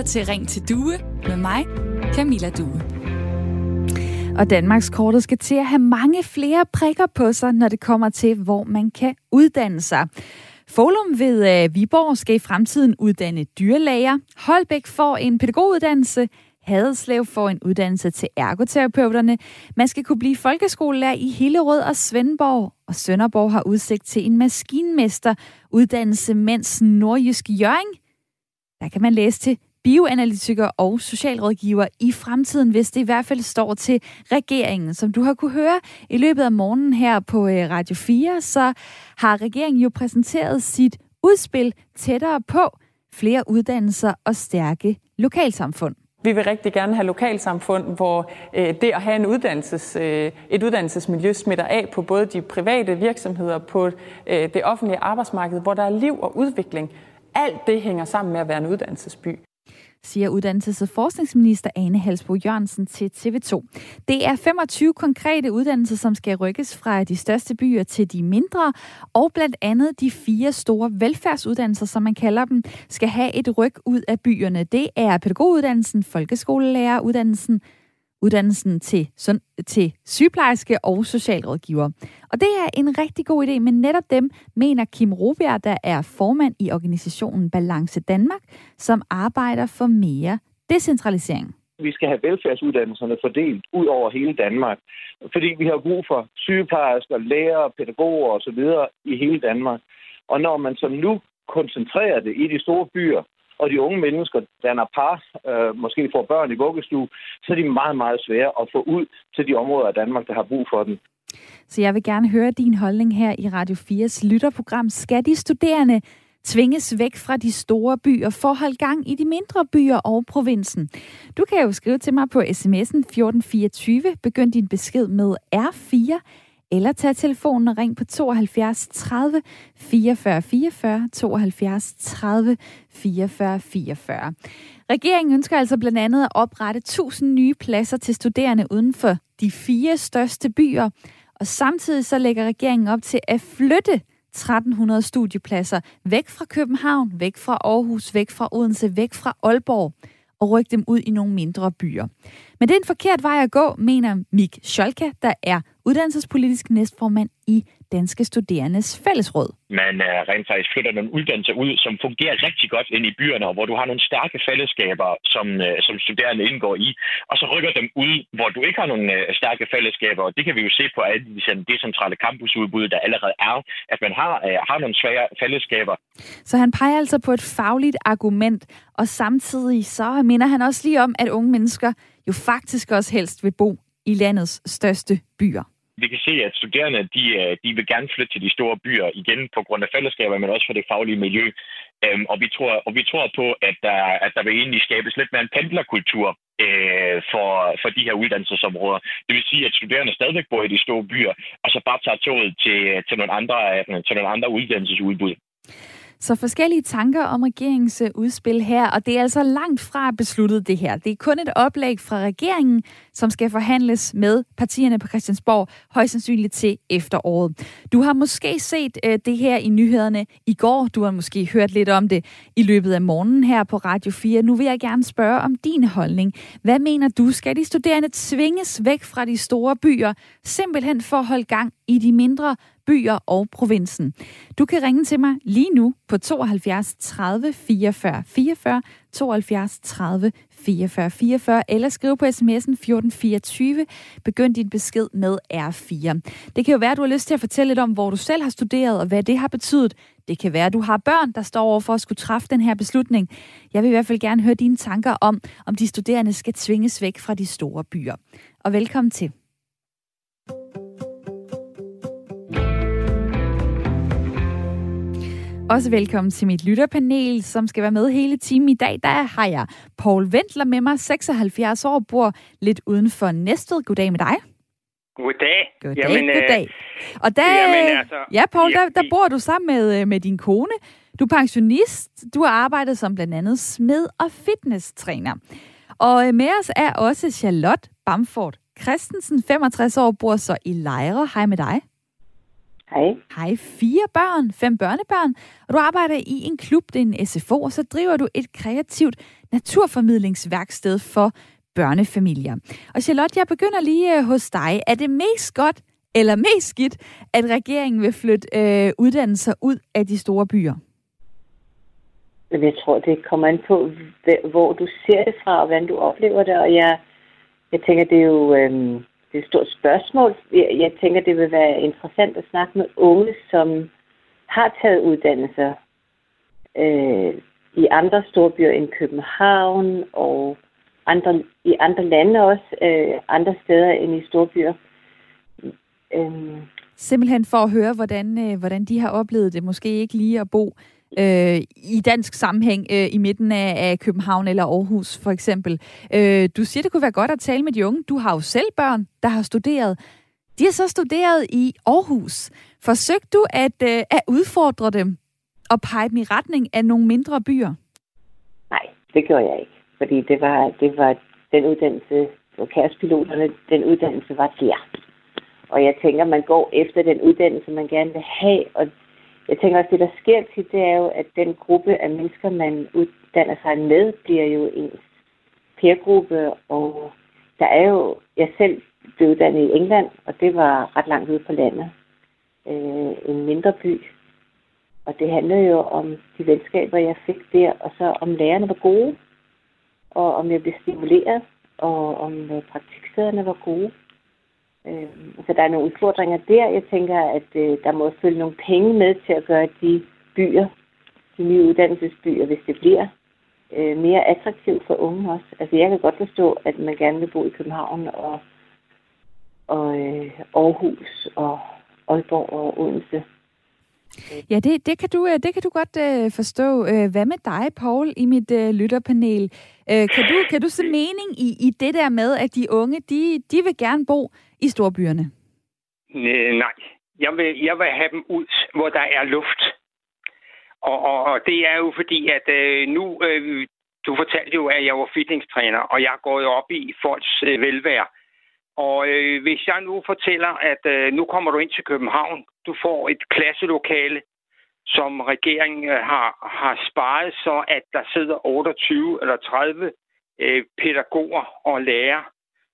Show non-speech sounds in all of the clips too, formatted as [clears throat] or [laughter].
lytter til Ring til Due med mig, Camilla Due. Og Danmarks kortet skal til at have mange flere prikker på sig, når det kommer til, hvor man kan uddanne sig. Folum ved øh, Viborg skal i fremtiden uddanne dyrlæger. Holbæk får en pædagoguddannelse. Haderslev får en uddannelse til ergoterapeuterne. Man skal kunne blive folkeskolelærer i Hillerød og Svendborg. Og Sønderborg har udsigt til en maskinmester uddannelse, mens Nordjysk Jøring, der kan man læse til bioanalytiker og socialrådgiver i fremtiden, hvis det i hvert fald står til regeringen. Som du har kunne høre i løbet af morgenen her på øh, Radio 4, så har regeringen jo præsenteret sit udspil tættere på flere uddannelser og stærke lokalsamfund. Vi vil rigtig gerne have lokalsamfund, hvor øh, det at have en uddannelses, øh, et uddannelsesmiljø smitter af på både de private virksomheder, på øh, det offentlige arbejdsmarked, hvor der er liv og udvikling. Alt det hænger sammen med at være en uddannelsesby siger uddannelses- og forskningsminister Ane Halsbo Jørgensen til TV2. Det er 25 konkrete uddannelser, som skal rykkes fra de største byer til de mindre, og blandt andet de fire store velfærdsuddannelser, som man kalder dem, skal have et ryg ud af byerne. Det er pædagoguddannelsen, folkeskolelæreruddannelsen, uddannelsen til, til sygeplejerske og socialrådgiver. Og det er en rigtig god idé, men netop dem mener Kim Robjerg, der er formand i organisationen Balance Danmark, som arbejder for mere decentralisering. Vi skal have velfærdsuddannelserne fordelt ud over hele Danmark, fordi vi har brug for sygeplejersker, lærere, pædagoger osv. i hele Danmark. Og når man som nu koncentrerer det i de store byer, og de unge mennesker danner par, øh, måske får børn i vuggestue, så er de meget, meget svære at få ud til de områder af Danmark, der har brug for dem. Så jeg vil gerne høre din holdning her i Radio 4's lytterprogram. Skal de studerende tvinges væk fra de store byer for at holde gang i de mindre byer og provinsen. Du kan jo skrive til mig på sms'en 1424. Begynd din besked med R4 eller tag telefonen og ring på 72 30 44 44 72 30 44 44. Regeringen ønsker altså blandt andet at oprette 1000 nye pladser til studerende uden for de fire største byer, og samtidig så lægger regeringen op til at flytte 1300 studiepladser væk fra København, væk fra Aarhus, væk fra Odense, væk fra Aalborg og rykke dem ud i nogle mindre byer. Men det er en forkert vej at gå, mener Mik Scholka, der er uddannelsespolitisk næstformand i Danske Studerendes Fællesråd. Man uh, rent faktisk flytter nogle uddannelser ud, som fungerer rigtig godt ind i byerne, og hvor du har nogle stærke fællesskaber, som, uh, som studerende indgår i, og så rykker dem ud, hvor du ikke har nogle uh, stærke fællesskaber, og det kan vi jo se på alle de decentrale campusudbud, der allerede er, at man har, uh, har nogle svære fællesskaber. Så han peger altså på et fagligt argument, og samtidig så minder han også lige om, at unge mennesker jo faktisk også helst vil bo i landets største byer vi kan se, at studerende de, øh, de vil gerne flytte til de store byer igen på grund af fællesskaber, men også for det faglige miljø. Øhm, og, vi tror, og vi tror på, at der, at der vil egentlig skabes lidt mere en pendlerkultur øh, for, for de her uddannelsesområder. Det vil sige, at studerende stadigvæk bor i de store byer, og så bare tager toget til, til, nogle, andre, øh, til nogle andre uddannelsesudbud. Så forskellige tanker om regeringens øh, udspil her, og det er altså langt fra besluttet det her. Det er kun et oplæg fra regeringen, som skal forhandles med partierne på Christiansborg, højst sandsynligt til efteråret. Du har måske set øh, det her i nyhederne i går. Du har måske hørt lidt om det i løbet af morgenen her på Radio 4. Nu vil jeg gerne spørge om din holdning. Hvad mener du? Skal de studerende tvinges væk fra de store byer, simpelthen for at holde gang i de mindre byer og provinsen. Du kan ringe til mig lige nu på 72 30 44 44, 72 30 44 44, eller skrive på sms'en 1424. Begynd din besked med R4. Det kan jo være, at du har lyst til at fortælle lidt om, hvor du selv har studeret, og hvad det har betydet. Det kan være, at du har børn, der står over for at skulle træffe den her beslutning. Jeg vil i hvert fald gerne høre dine tanker om, om de studerende skal tvinges væk fra de store byer. Og velkommen til. Også velkommen til mit lytterpanel, som skal være med hele timen i dag. Der har jeg Paul Ventler med mig, 76 år, bor lidt uden for Næstved. Goddag med dig. Goddag. Goddag, jamen, øh, goddag. Og der, jamen, altså, ja, Paul, der, der bor du sammen med, øh, med din kone. Du er pensionist. Du har arbejdet som blandt andet smed og fitnesstræner. Og øh, med os er også Charlotte Bamford Christensen, 65 år, bor så i Lejre. Hej med dig. Hej. Hej. Fire børn, fem børnebørn, og du arbejder i en klub, det er en SFO, og så driver du et kreativt naturformidlingsværksted for børnefamilier. Og Charlotte, jeg begynder lige øh, hos dig. Er det mest godt eller mest skidt, at regeringen vil flytte øh, uddannelser ud af de store byer? Jeg tror, det kommer an på, hvor du ser det fra, og hvordan du oplever det. Og jeg, jeg tænker, det er jo øh, det er et stort spørgsmål. Jeg, jeg tænker, det vil være interessant at snakke med unge, som har taget uddannelser øh, i andre storbyer end København og andre, i andre lande også, øh, andre steder end i storbyer. Øh. Simpelthen for at høre, hvordan, øh, hvordan de har oplevet det. Måske ikke lige at bo øh, i dansk sammenhæng øh, i midten af, af København eller Aarhus for eksempel. Øh, du siger, det kunne være godt at tale med de unge. Du har jo selv børn, der har studeret. De har så studeret i Aarhus. Forsøgte du at, øh, at udfordre dem og pege dem i retning af nogle mindre byer? Nej, det gjorde jeg ikke. Fordi det var, det var den uddannelse, for kærespiloterne, den uddannelse var der. Og jeg tænker, man går efter den uddannelse, man gerne vil have. Og jeg tænker også, det der sker tit, det er jo, at den gruppe af mennesker, man uddanner sig med, bliver jo ens peergruppe. Og der er jo, jeg selv blev uddannet i England, og det var ret langt ude på landet. Øh, en mindre by. Og det handlede jo om de venskaber, jeg fik der, og så om lærerne var gode, og om jeg blev stimuleret, og om øh, praktikstederne var gode. Øh, så der er nogle udfordringer der. Jeg tænker, at øh, der må følge nogle penge med til at gøre de byer, de nye uddannelsesbyer, hvis det bliver øh, mere attraktivt for unge også. Altså jeg kan godt forstå, at man gerne vil bo i København og, og øh, Aarhus og Aalborg og Odense. Ja, det, det, kan du, øh, det kan du godt øh, forstå. Øh, hvad med dig, Paul, i mit øh, lytterpanel? Øh, kan, du, kan du se mening i, i det der med, at de unge, de, de vil gerne bo i storbyerne? Nej, jeg vil, jeg vil have dem ud, hvor der er luft. Og, og, og det er jo fordi, at øh, nu, øh, du fortalte jo, at jeg var fitnesstræner, og jeg går jo op i folks øh, velvære. Og øh, hvis jeg nu fortæller, at øh, nu kommer du ind til København, du får et klasselokale, som regeringen øh, har, har sparet, så at der sidder 28 eller 30 øh, pædagoger og lærere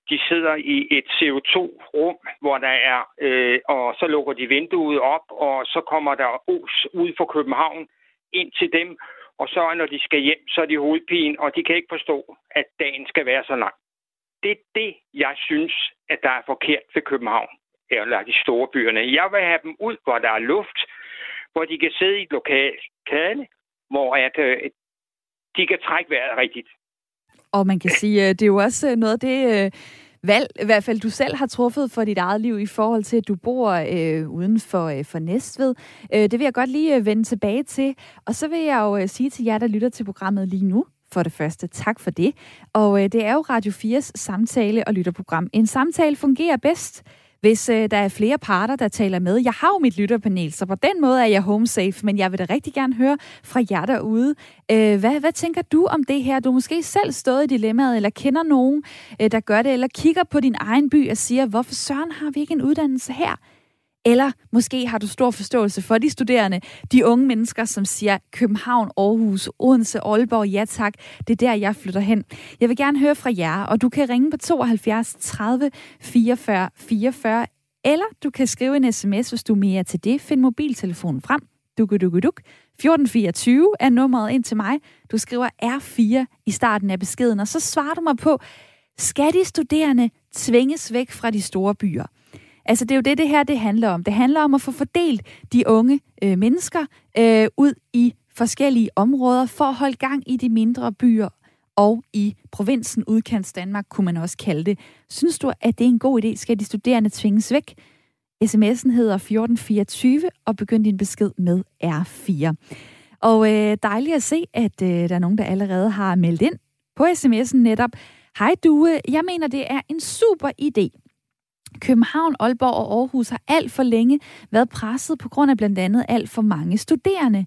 de sidder i et CO2-rum, hvor der er, øh, og så lukker de vinduet op, og så kommer der os ud fra København ind til dem, og så når de skal hjem, så er de hovedpine, og de kan ikke forstå, at dagen skal være så lang. Det er det, jeg synes, at der er forkert ved København, eller de store byerne. Jeg vil have dem ud, hvor der er luft, hvor de kan sidde i et lokale, hvor at, øh, de kan trække vejret rigtigt. Og man kan sige, at det er jo også øh, noget af det øh, valg, i hvert fald du selv har truffet for dit eget liv i forhold til, at du bor øh, uden for, øh, for Næstved. Øh, det vil jeg godt lige øh, vende tilbage til. Og så vil jeg jo øh, sige til jer, der lytter til programmet lige nu, for det første, tak for det. Og øh, det er jo Radio 4's samtale- og lytterprogram. En samtale fungerer bedst, hvis øh, der er flere parter, der taler med. Jeg har jo mit lytterpanel, så på den måde er jeg home safe, men jeg vil da rigtig gerne høre fra jer derude. Øh, hvad, hvad tænker du om det her? Du måske selv stået i dilemmaet, eller kender nogen, øh, der gør det, eller kigger på din egen by og siger, hvorfor søren har vi ikke en uddannelse her? Eller måske har du stor forståelse for de studerende, de unge mennesker, som siger København, Aarhus, Odense, Aalborg, ja tak, det er der, jeg flytter hen. Jeg vil gerne høre fra jer, og du kan ringe på 72 30 44 44, eller du kan skrive en sms, hvis du er mere til det. Find mobiltelefonen frem. Duk-duk-duk. 1424 er nummeret ind til mig. Du skriver R4 i starten af beskeden, og så svarer du mig på, skal de studerende tvinges væk fra de store byer? Altså, det er jo det, det her det handler om. Det handler om at få fordelt de unge øh, mennesker øh, ud i forskellige områder for at holde gang i de mindre byer og i provinsen udkants Danmark, kunne man også kalde det. Synes du, at det er en god idé? Skal de studerende tvinges væk? SMS'en hedder 1424, og begynd din besked med R4. Og øh, dejligt at se, at øh, der er nogen, der allerede har meldt ind på sms'en netop. Hej Due, jeg mener, det er en super idé København, Aalborg og Aarhus har alt for længe været presset på grund af blandt andet alt for mange studerende.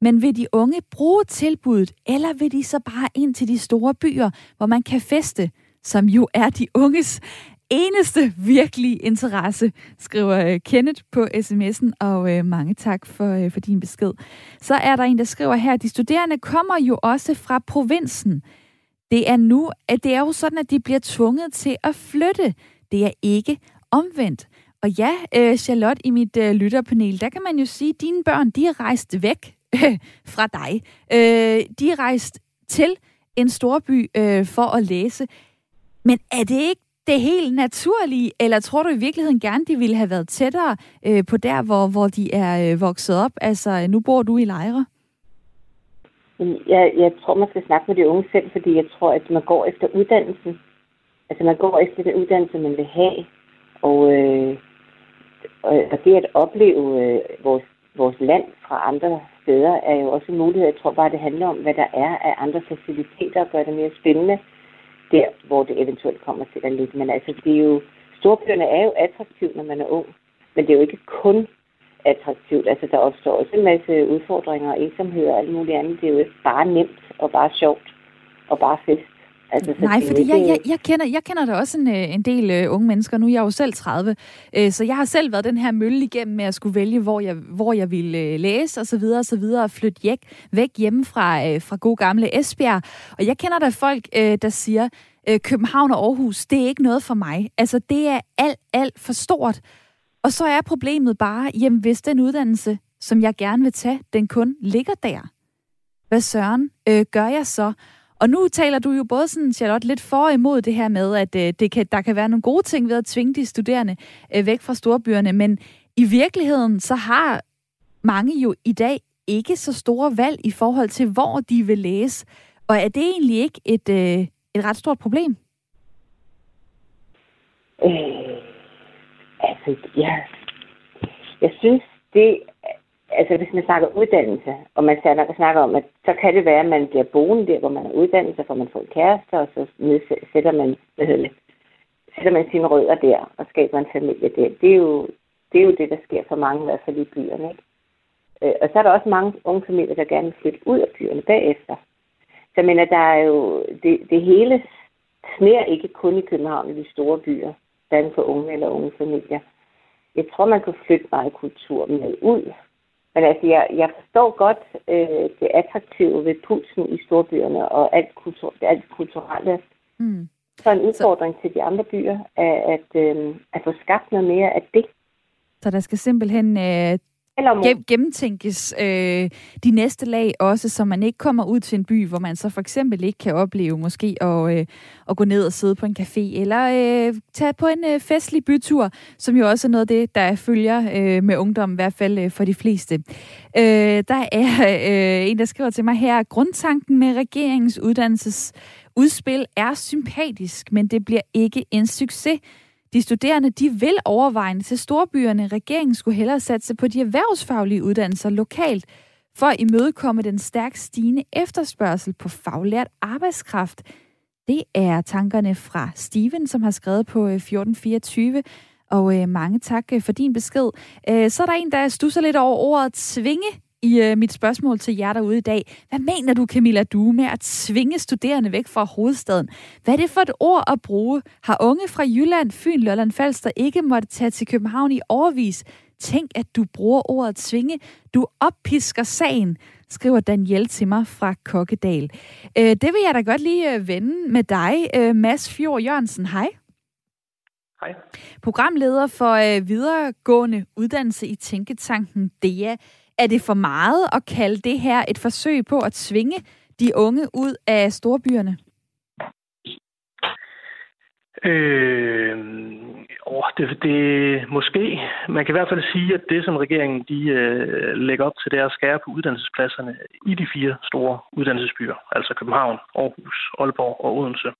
Men vil de unge bruge tilbuddet, eller vil de så bare ind til de store byer, hvor man kan feste, som jo er de unges eneste virkelige interesse, skriver øh, Kenneth på sms'en, og øh, mange tak for, øh, for din besked. Så er der en, der skriver her, de studerende kommer jo også fra provinsen. Det er nu, at det er jo sådan, at de bliver tvunget til at flytte. Det er ikke omvendt. Og ja, øh, Charlotte, i mit øh, lytterpanel, der kan man jo sige, at dine børn, de er rejst væk øh, fra dig. Øh, de er rejst til en storby øh, for at læse. Men er det ikke det helt naturlige, eller tror du i virkeligheden gerne, de ville have været tættere øh, på der, hvor, hvor de er øh, vokset op? Altså, nu bor du i Lejre. Jeg, jeg tror, man skal snakke med de unge selv, fordi jeg tror, at man går efter uddannelsen. Altså, man går efter den uddannelse, man vil have. Og, øh, og det at opleve øh, vores, vores land fra andre steder er jo også en mulighed. Jeg tror bare, det handler om, hvad der er af andre faciliteter og gør det mere spændende der, hvor det eventuelt kommer til at ligge. Men altså, det er jo, storbyerne er jo attraktivt, når man er ung. Men det er jo ikke kun attraktivt. Altså, der opstår også en masse udfordringer og ensomhed og alt muligt andet. Det er jo ikke bare nemt og bare sjovt og bare fest. Altså, Nej, fordi jeg, jeg, jeg, kender, jeg kender da også en, øh, en del uh, unge mennesker. Nu er jeg jo selv 30, uh, så jeg har selv været den her mølle igennem med at skulle vælge, hvor jeg, hvor jeg ville uh, læse og så videre og så videre og flytte væk, væk hjemme fra, uh, fra god gamle Esbjerg. Og jeg kender der folk, uh, der siger, uh, København og Aarhus, det er ikke noget for mig. Altså, det er alt, alt for stort. Og så er problemet bare, jamen hvis den uddannelse, som jeg gerne vil tage, den kun ligger der. Hvad søren øh, gør jeg så? Og nu taler du jo både sådan, Charlotte, lidt for imod det her med, at øh, det kan, der kan være nogle gode ting ved at tvinge de studerende øh, væk fra storbyerne, men i virkeligheden så har mange jo i dag ikke så store valg i forhold til, hvor de vil læse. Og er det egentlig ikke et, øh, et ret stort problem? Øh, altså, ja. Jeg synes, det altså hvis man snakker uddannelse, og man snakker om, at så kan det være, at man bliver boende der, hvor man er uddannet, så får man fået en kæreste, og så sætter man, hvad sætter man sine rødder der, og skaber en familie der. Det er jo det, er jo det der sker for mange, i hvert fald i byerne. Ikke? Øh, og så er der også mange unge familier, der gerne vil flytte ud af byerne bagefter. Så jeg mener, der er jo, det, det hele sner ikke kun i København i de store byer, hverken for unge eller unge familier. Jeg tror, man kan flytte meget kultur med ud men altså, jeg, jeg forstår godt øh, det attraktive ved pulsen i storbyerne og alt, kultur, alt kulturelle. Mm. Så en udfordring Så... til de andre byer er at, øh, at få skabt noget mere af det. Så der skal simpelthen øh, Gem, gennemtænkes øh, de næste lag også, så man ikke kommer ud til en by, hvor man så for eksempel ikke kan opleve måske at, øh, at gå ned og sidde på en café, eller øh, tage på en øh, festlig bytur, som jo også er noget af det, der følger øh, med ungdom, i hvert fald øh, for de fleste. Øh, der er øh, en, der skriver til mig her, grundtanken med regeringens uddannelsesudspil er sympatisk, men det bliver ikke en succes. De studerende de vil overvejende til storbyerne. Regeringen skulle hellere satse på de erhvervsfaglige uddannelser lokalt, for at imødekomme den stærkt stigende efterspørgsel på faglært arbejdskraft. Det er tankerne fra Steven, som har skrevet på øh, 1424. Og øh, mange tak øh, for din besked. Øh, så er der en, der stusser lidt over ordet tvinge i øh, mit spørgsmål til jer derude i dag. Hvad mener du, Camilla Due, med at tvinge studerende væk fra hovedstaden? Hvad er det for et ord at bruge? Har unge fra Jylland, Fyn, Lolland Falster ikke måtte tage til København i overvis? Tænk, at du bruger ordet tvinge. Du oppisker sagen, skriver Daniel til mig fra Kokkedal. Øh, det vil jeg da godt lige øh, vende med dig, øh, Mads Fjord Jørgensen. Hej. Hej. Programleder for øh, videregående uddannelse i Tænketanken DEA. Er det for meget at kalde det her et forsøg på at tvinge de unge ud af storbyerne? Øh, åh, det, det måske. Man kan i hvert fald sige, at det, som regeringen de, øh, lægger op til, det er at skære på uddannelsespladserne i de fire store uddannelsesbyer, altså København, Aarhus, Aalborg og Odense.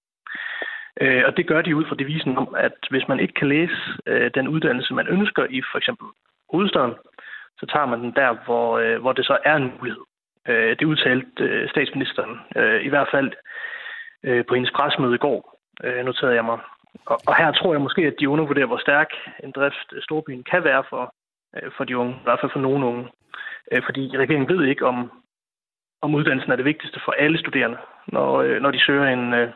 Øh, og det gør de ud fra devisen om, at hvis man ikke kan læse øh, den uddannelse, man ønsker i for eksempel hovedstaden, så tager man den der, hvor, øh, hvor det så er en mulighed. Øh, det udtalte øh, statsministeren, øh, i hvert fald øh, på hendes presmøde i går, øh, noterede jeg mig. Og, og her tror jeg måske, at de undervurderer, hvor stærk en drift øh, storbyen kan være for, øh, for de unge, i hvert fald for nogle unge. Øh, fordi regeringen ved ikke, om, om uddannelsen er det vigtigste for alle studerende, når, øh, når de søger en, øh,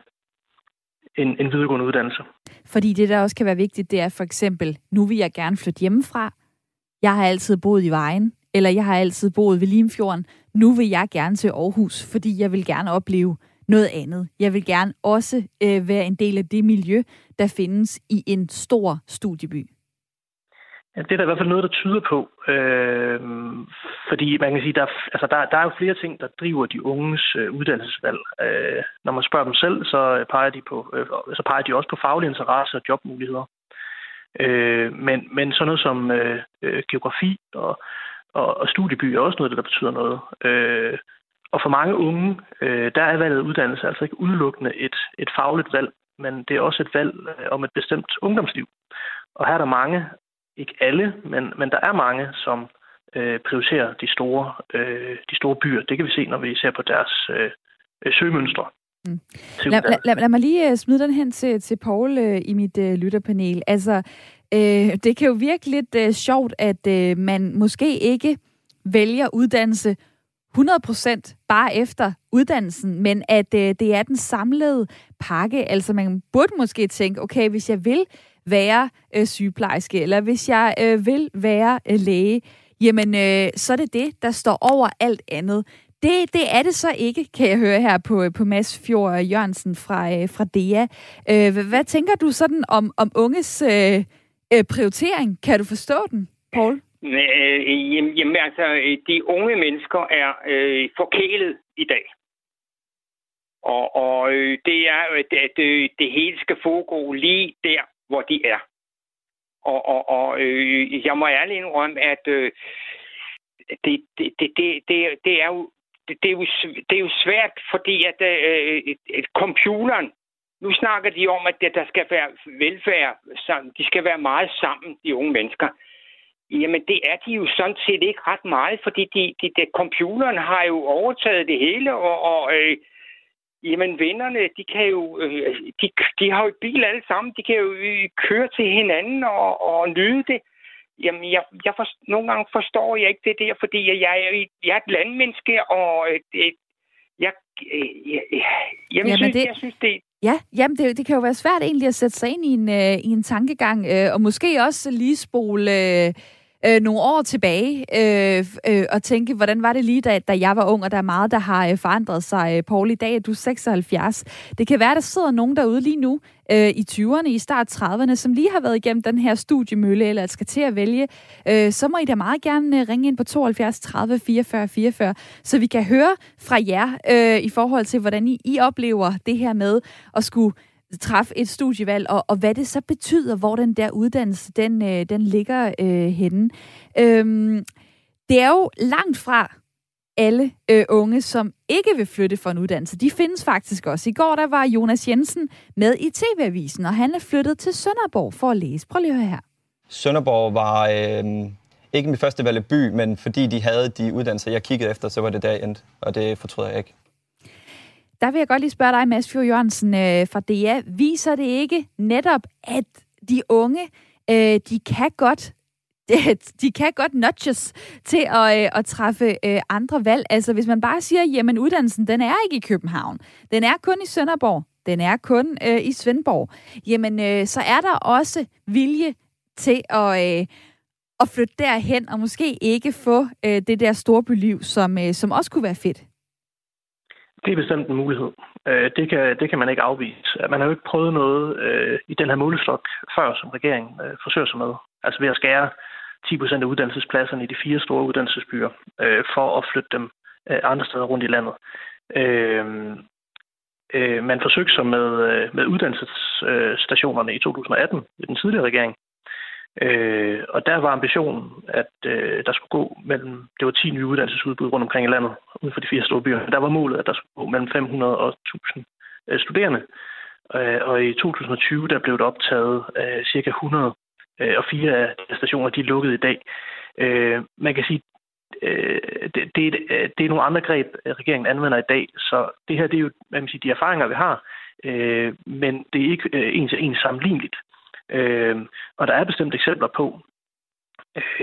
en, en videregående uddannelse. Fordi det, der også kan være vigtigt, det er for eksempel, nu vil jeg gerne flytte hjemmefra. Jeg har altid boet i Vejen, eller jeg har altid boet ved Limfjorden. Nu vil jeg gerne til Aarhus, fordi jeg vil gerne opleve noget andet. Jeg vil gerne også øh, være en del af det miljø, der findes i en stor studieby. Ja, det er der i hvert fald noget, der tyder på. Øh, fordi man kan sige, der, altså der, der er jo flere ting, der driver de unges øh, uddannelsesvalg. Øh, når man spørger dem selv, så øh, peger de, på, øh, så peger de også på faglige interesser og jobmuligheder. Øh, men, men sådan noget som øh, øh, geografi og, og, og studieby er også noget, der betyder noget. Øh, og for mange unge, øh, der er valget uddannelse altså ikke udelukkende et, et fagligt valg, men det er også et valg øh, om et bestemt ungdomsliv. Og her er der mange, ikke alle, men, men der er mange, som øh, prioriterer de store, øh, de store byer. Det kan vi se, når vi ser på deres øh, øh søgemønstre. Mm. Lad, lad, lad, lad mig lige uh, smide den hen til, til Paul uh, i mit uh, lytterpanel. Altså, uh, det kan jo virke lidt uh, sjovt, at uh, man måske ikke vælger uddannelse 100% bare efter uddannelsen, men at uh, det er den samlede pakke. Altså man burde måske tænke, okay, hvis jeg vil være uh, sygeplejerske, eller hvis jeg uh, vil være uh, læge, jamen uh, så er det det, der står over alt andet. Det, det er det så ikke, kan jeg høre her på, på Mads Fjord Jørgensen fra, øh, fra DEA. Øh, hvad, hvad tænker du sådan om, om unges øh, øh prioritering? Kan du forstå den, Paul? Øh, jamen altså, øh, de unge mennesker er øh, forkælet i dag. Og, og øh, det er, at, at øh, det hele skal foregå lige der, hvor de er. Og, og, og øh, jeg må ærligt indrømme, at øh, det, det, det, det, det er jo det, det, er jo, det er jo svært, fordi at øh, øh, computeren, nu snakker de om, at der skal være velfærd, sammen. de skal være meget sammen, de unge mennesker. Jamen, det er de jo sådan set ikke ret meget, fordi de, de, de, computeren har jo overtaget det hele, og, og øh, jamen, vennerne, de kan jo, øh, de, de har jo bil alle sammen, de kan jo øh, køre til hinanden og, og nyde det. Jamen, jeg, jeg for, nogle gange forstår jeg ikke det der, fordi jeg, jeg, jeg er et landmenneske, og øh, det, jeg, øh, jeg, jeg, jamen, jamen synes, det, jeg synes, det, Ja, jamen det, det kan jo være svært egentlig at sætte sig ind i en, øh, i en tankegang, øh, og måske også lige spole øh, øh, nogle år tilbage øh, øh, og tænke, hvordan var det lige, da, da jeg var ung, og der er meget, der har øh, forandret sig. Øh, Paul, i dag er du 76. Det kan være, der sidder nogen derude lige nu øh, i 20'erne, i start 30'erne, som lige har været igennem den her studiemølle, eller skal til at vælge. Øh, så må I da meget gerne øh, ringe ind på 72 30 44 44, så vi kan høre fra jer øh, i forhold til, hvordan I, I oplever det her med at skulle træffe et studievalg, og, og hvad det så betyder, hvor den der uddannelse, den, øh, den ligger øh, henne. Øhm, det er jo langt fra alle øh, unge, som ikke vil flytte for en uddannelse. De findes faktisk også. I går der var Jonas Jensen med i TV-avisen, og han er flyttet til Sønderborg for at læse. Prøv lige at høre her. Sønderborg var øh, ikke mit første valg by, men fordi de havde de uddannelser, jeg kiggede efter, så var det der jeg endte, og det fortryder jeg ikke. Der vil jeg godt lige spørge dig, Mads Fjord Jørgensen øh, fra DA. Viser det ikke netop, at de unge, øh, de kan godt [laughs] de kan godt nudges til at, øh, at træffe øh, andre valg. Altså hvis man bare siger, jamen uddannelsen, den er ikke i København. Den er kun i Sønderborg. Den er kun øh, i Svendborg. Jamen øh, så er der også vilje til at, øh, at flytte derhen og måske ikke få øh, det der storbyliv, som, øh, som også kunne være fedt. Det er bestemt en mulighed. Øh, det kan, det kan man ikke afvise. Man har jo ikke prøvet noget øh, i den her målestok før, som regeringen øh, forsøger sig med. Altså ved at skære 10 procent af uddannelsespladserne i de fire store uddannelsesbyer, øh, for at flytte dem øh, andre steder rundt i landet. Øh, øh, man forsøgte sig med, øh, med uddannelsesstationerne i 2018 i den tidligere regering. Øh, og der var ambitionen, at øh, der skulle gå mellem, det var 10 nye uddannelsesudbud rundt omkring i landet, uden for de fire store byer. Der var målet, at der skulle gå mellem 500 og 1000 øh, studerende. Øh, og i 2020, der blev der optaget øh, cirka 100, øh, og fire af stationer, de er lukket i dag. Øh, man kan sige, øh, det, det, øh, det er nogle andre greb, regeringen anvender i dag, så det her, det er jo hvad man siger, de erfaringer, vi har, øh, men det er ikke øh, en til en sammenligneligt. Øh, og der er bestemt eksempler på,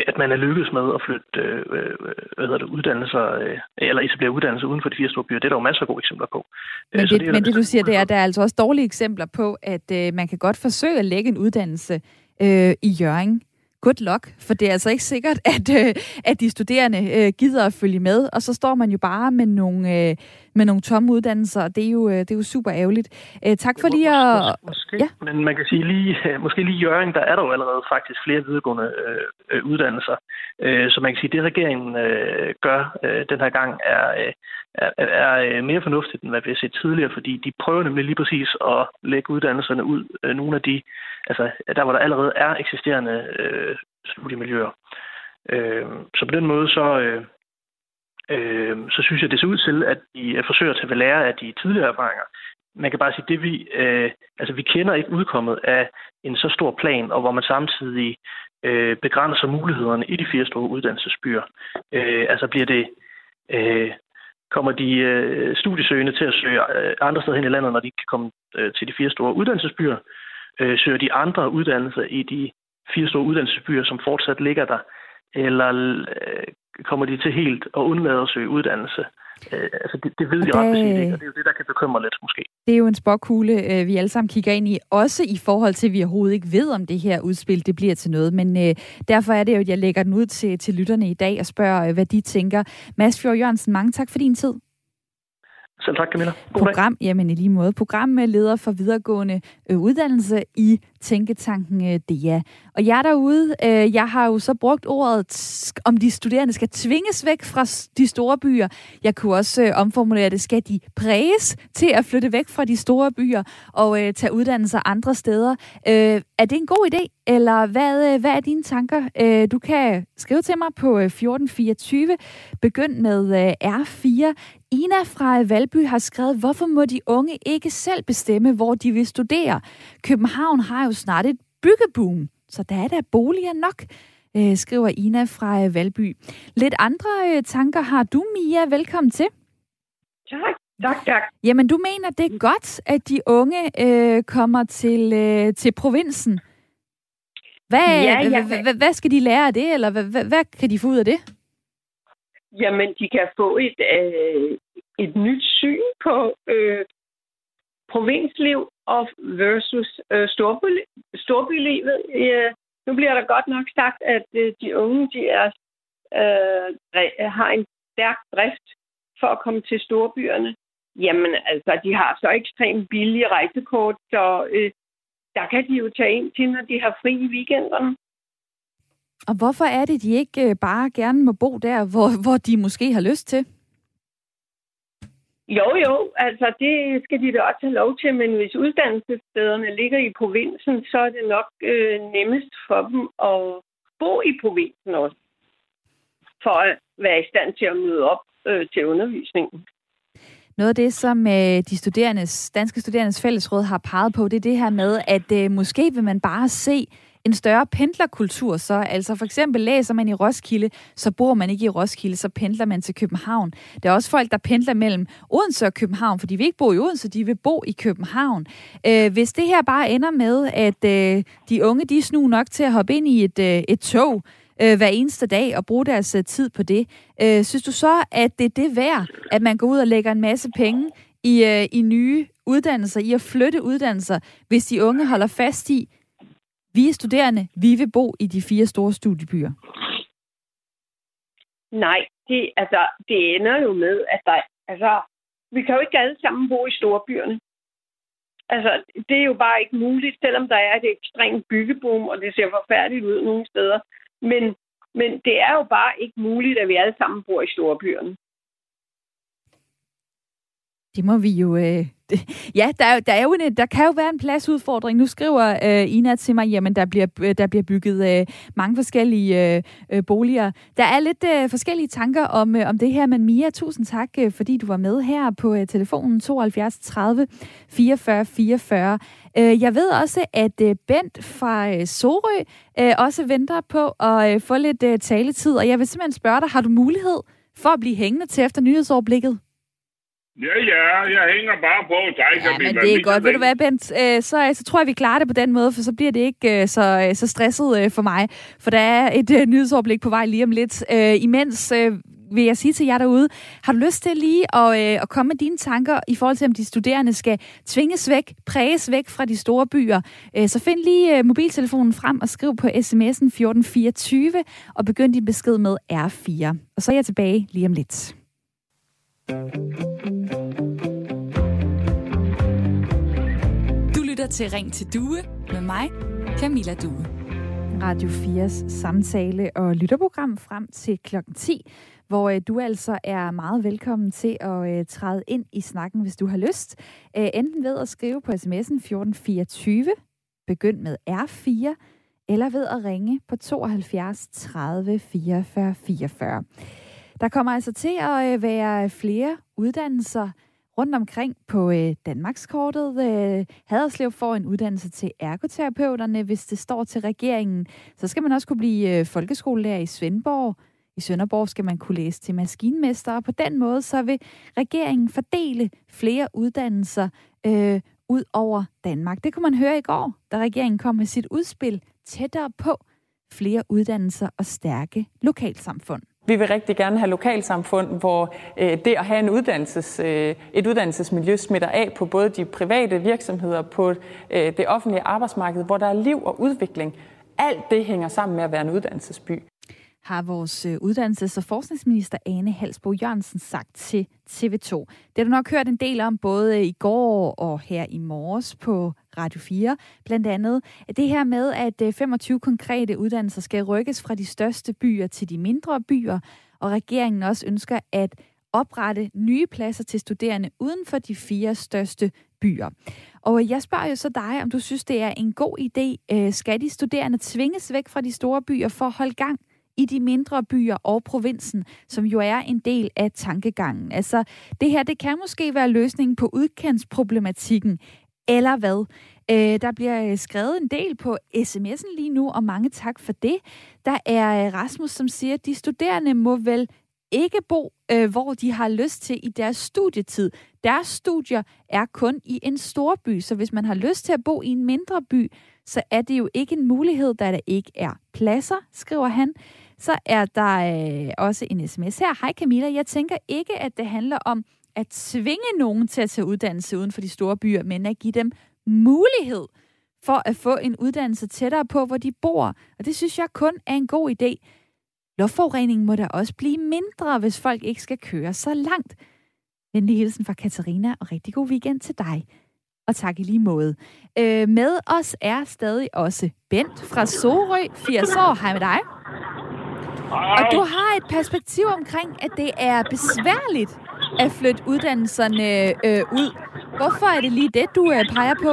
at man er lykkedes med at flytte øh, hvad hedder det, uddannelser, øh, eller etablere uddannelser uden for de fire store byer. Det er der jo masser af gode eksempler på. Men det, det, men det du siger, det er, at der er altså også dårlige eksempler på, at øh, man kan godt forsøge at lægge en uddannelse øh, i Jørgen good luck, for det er altså ikke sikkert, [laughs] at, øh, at de studerende øh, gider at følge med, og så står man jo bare med nogle, øh, med nogle tomme uddannelser, og det er jo, øh, det er jo super ærgerligt. Øh, tak for lige at... Måske, ja. men man kan sige lige, [laughs] måske lige Jørgen, der er der jo allerede faktisk flere videregående øh, øh, uddannelser, øh, så man kan sige, det regeringen øh, gør øh, den her gang er, øh, er, er øh, mere fornuftigt, end hvad vi har set tidligere, fordi de prøver nemlig lige præcis at lægge uddannelserne ud, øh, nogle af de, altså der hvor der allerede er eksisterende øh, studiemiljøer. Øh, så på den måde så, øh, øh, så synes jeg, det ser ud til, at de øh, forsøger at tage ved lære af de tidligere erfaringer. Man kan bare sige, det vi, øh, altså vi kender ikke udkommet af en så stor plan, og hvor man samtidig øh, begrænser mulighederne i de fire store uddannelsesbyer. Øh, altså bliver det, øh, kommer de øh, studiesøgende til at søge øh, andre steder hen i landet, når de kan komme øh, til de fire store uddannelsesbyer? Øh, søger de andre uddannelser i de fire store uddannelsesbyer, som fortsat ligger der? Eller øh, kommer de til helt at undlade at søge uddannelse? Øh, altså det, det ved og jeg ret ikke, og det er jo det, der kan bekymre lidt måske. Det er jo en spokkugle, øh, vi alle sammen kigger ind i, også i forhold til, at vi overhovedet ikke ved, om det her udspil det bliver til noget. Men øh, derfor er det jo, at jeg lægger den ud til, til lytterne i dag og spørger, øh, hvad de tænker. Mads Fjord Jørgensen, mange tak for din tid. Selv tak, Camilla. God Program, dag. jamen i lige måde. Program med leder for videregående øh, uddannelse i Tænketanken øh, DEA. Og jeg derude, øh, jeg har jo så brugt ordet, om de studerende skal tvinges væk fra de store byer. Jeg kunne også øh, omformulere det, skal de præges til at flytte væk fra de store byer og øh, tage uddannelser andre steder. Øh, er det en god idé, eller hvad, øh, hvad er dine tanker? Øh, du kan skrive til mig på øh, 1424. Begynd med øh, R4. Ina fra øh, Valby har skrevet, hvorfor må de unge ikke selv bestemme, hvor de vil studere? København har jo snart et byggeboom, så der er der boliger nok, øh, skriver Ina fra øh, Valby. Lidt andre øh, tanker har du, Mia. Velkommen til. Tak. Tak, tak. Jamen, du mener, det er godt, at de unge øh, kommer til, øh, til provinsen. Hvad, ja, ja. Hvad, hvad skal de lære af det, eller hvad, hvad, hvad kan de få ud af det? Jamen, de kan få et, øh, et nyt syn på øh, provinsliv og versus øh, storby, storbylivet. Øh, nu bliver der godt nok sagt, at øh, de unge de er, øh, har en stærk drift for at komme til storbyerne. Jamen, altså, de har så ekstremt billige rejsekort, så øh, der kan de jo tage ind til, når de har fri i weekenderne. Og hvorfor er det, de ikke øh, bare gerne må bo der, hvor, hvor de måske har lyst til? Jo, jo, altså det skal de da også have lov til, men hvis uddannelsesstederne ligger i provinsen, så er det nok øh, nemmest for dem at bo i provinsen også, for at være i stand til at møde op øh, til undervisningen. Noget af det, som øh, de studerendes, danske studerendes fællesråd har peget på, det er det her med, at øh, måske vil man bare se en større pendlerkultur så. Altså for eksempel læser man i Roskilde, så bor man ikke i Roskilde, så pendler man til København. Der er også folk, der pendler mellem Odense og København, for de vil ikke bo i Odense, de vil bo i København. Øh, hvis det her bare ender med, at øh, de unge de er nok til at hoppe ind i et, øh, et tog, øh, hver eneste dag og bruge deres øh, tid på det. Øh, synes du så, at det er det værd, at man går ud og lægger en masse penge i, øh, i nye uddannelser, i at flytte uddannelser, hvis de unge holder fast i, vi er studerende, vi vil bo i de fire store studiebyer? Nej, det, altså, det ender jo med, at der, altså, vi kan jo ikke alle sammen bo i storbyerne. Altså, det er jo bare ikke muligt, selvom der er et ekstremt byggeboom, og det ser forfærdeligt ud nogle steder. Men, men det er jo bare ikke muligt, at vi alle sammen bor i storbyerne. Det må vi jo... Øh, det, ja, der, der, er jo en, der kan jo være en pladsudfordring. Nu skriver øh, Ina til mig, jamen der bliver, øh, der bliver bygget øh, mange forskellige øh, øh, boliger. Der er lidt øh, forskellige tanker om, øh, om det her, men Mia, tusind tak, øh, fordi du var med her på øh, telefonen 72 30 44 44. Øh, jeg ved også, at øh, Bent fra øh, Sorø øh, også venter på at øh, få lidt øh, taletid, og jeg vil simpelthen spørge dig, har du mulighed for at blive hængende til efter nyhedsoverblikket? Ja, ja, jeg hænger bare på. Tak, ja, men det er godt. Ved du hvad, Bent? Øh, så, så tror jeg, vi klarer det på den måde, for så bliver det ikke øh, så, så stresset for mig. For der er et nyhedsoverblik på vej lige om lidt. Imens vil jeg sige til jer derude, har du lyst til lige at, øh, at komme med dine tanker i forhold til, om de studerende skal tvinges væk, præges væk fra de store byer, øh, så find lige øh, mobiltelefonen frem og skriv på sms'en 1424 og begynd din besked med R4. Og så er jeg tilbage lige om lidt. Du lytter til Ring til Due med mig, Camilla Due. Radio 4's samtale- og lytterprogram frem til klokken 10 hvor øh, du altså er meget velkommen til at øh, træde ind i snakken, hvis du har lyst. Æh, enten ved at skrive på sms'en 1424, begynd med R4, eller ved at ringe på 72 30 44 44. Der kommer altså til at øh, være flere uddannelser rundt omkring på øh, Danmarkskortet. Øh, Haderslev får en uddannelse til ergoterapeuterne. Hvis det står til regeringen, så skal man også kunne blive øh, folkeskolelærer i Svendborg, i Sønderborg skal man kunne læse til maskinmester, og på den måde så vil regeringen fordele flere uddannelser øh, ud over Danmark. Det kunne man høre i går, da regeringen kom med sit udspil tættere på flere uddannelser og stærke lokalsamfund. Vi vil rigtig gerne have lokalsamfund, hvor øh, det at have en uddannelses, øh, et uddannelsesmiljø smitter af på både de private virksomheder, på øh, det offentlige arbejdsmarked, hvor der er liv og udvikling. Alt det hænger sammen med at være en uddannelsesby har vores øh, uddannelses- og forskningsminister Ane Halsbo Jørgensen sagt til TV2. Det har du nok hørt en del om både øh, i går og her i morges på Radio 4. Blandt andet det her med, at øh, 25 konkrete uddannelser skal rykkes fra de største byer til de mindre byer, og regeringen også ønsker at oprette nye pladser til studerende uden for de fire største byer. Og jeg spørger jo så dig, om du synes, det er en god idé. Skal de studerende tvinges væk fra de store byer for at holde gang i de mindre byer og provinsen, som jo er en del af tankegangen. Altså, det her, det kan måske være løsningen på udkendsproblematikken, eller hvad? Øh, der bliver øh, skrevet en del på sms'en lige nu, og mange tak for det. Der er øh, Rasmus, som siger, at de studerende må vel ikke bo, øh, hvor de har lyst til i deres studietid. Deres studier er kun i en stor by, så hvis man har lyst til at bo i en mindre by, så er det jo ikke en mulighed, da der ikke er pladser, skriver han. Så er der øh, også en sms her. Hej Camilla, jeg tænker ikke, at det handler om at tvinge nogen til at tage uddannelse uden for de store byer, men at give dem mulighed for at få en uddannelse tættere på, hvor de bor. Og det synes jeg kun er en god idé. Luftforureningen må da også blive mindre, hvis folk ikke skal køre så langt. Venlig hilsen fra Katarina, og rigtig god weekend til dig. Og tak i lige måde. Øh, med os er stadig også Bent fra Sorø, 80 år. Hej med dig. Og du har et perspektiv omkring, at det er besværligt at flytte uddannelserne øh, ud. Hvorfor er det lige det, du øh, peger på?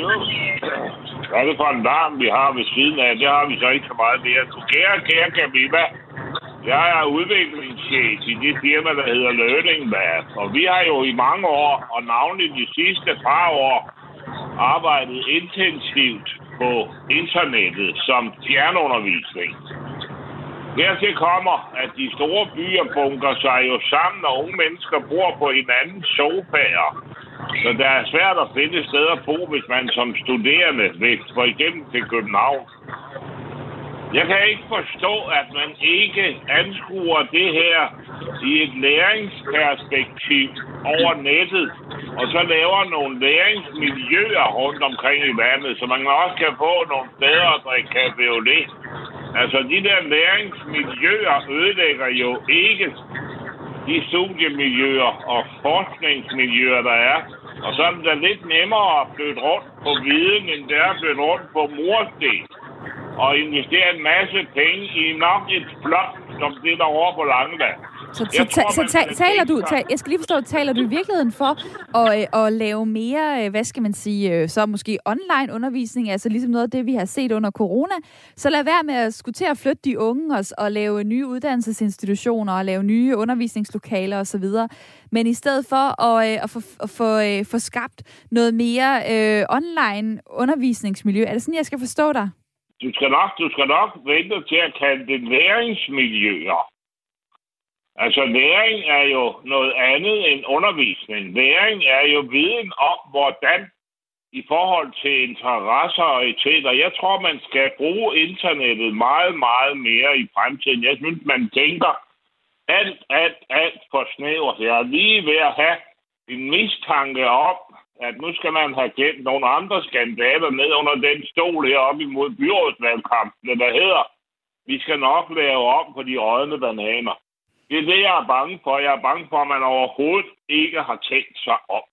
Jo, hvad er det for en larm, vi har ved siden af? Det har vi så ikke så meget mere. Kære, kære Camilla, jeg er udviklingschef i det firma, der hedder Learning Lab. Og vi har jo i mange år, og navnligt de sidste par år, arbejdet intensivt på internettet som fjernundervisning. Hertil kommer, at de store byer bunker sig jo sammen, og unge mennesker bor på hinandens sofaer. Så det er svært at finde et sted at bo, hvis man som studerende vil for igennem til København. Jeg kan ikke forstå, at man ikke anskuer det her i et læringsperspektiv over nettet, og så laver nogle læringsmiljøer rundt omkring i landet, så man også kan få nogle steder at drikke cabriolet. Altså, de der læringsmiljøer ødelægger jo ikke de studiemiljøer og forskningsmiljøer, der er. Og så er det da lidt nemmere at flytte rundt på viden, end det er at flytte rundt på mursten og investere en masse penge i nok et flot som det der over på Langeland. Så, så, tror, så ta, taler du, ta, jeg skal lige forstå, taler du i virkeligheden for at, øh, at lave mere, øh, hvad skal man sige, øh, så måske online undervisning, altså ligesom noget af det, vi har set under corona. Så lad være med at skulle til at flytte de unge og, og lave nye uddannelsesinstitutioner og lave nye undervisningslokaler osv. Men i stedet for at, at, få, at få, få skabt noget mere øh, online undervisningsmiljø, er det sådan, jeg skal forstå dig? Du skal nok, du skal nok vente til at kalde det læringsmiljøer. Altså, læring er jo noget andet end undervisning. Læring er jo viden om, hvordan i forhold til interesser og etikter. Jeg tror, man skal bruge internettet meget, meget mere i fremtiden. Jeg synes, man tænker alt, alt, alt for snævert. Jeg er lige ved at have en mistanke om, at nu skal man have gemt nogle andre skandaler ned under den stol heroppe imod byrådsvalgkampen, der hedder, vi skal nok lave om på de rådne bananer. Det er det, jeg er bange for. Jeg er bange for, at man overhovedet ikke har tænkt sig om.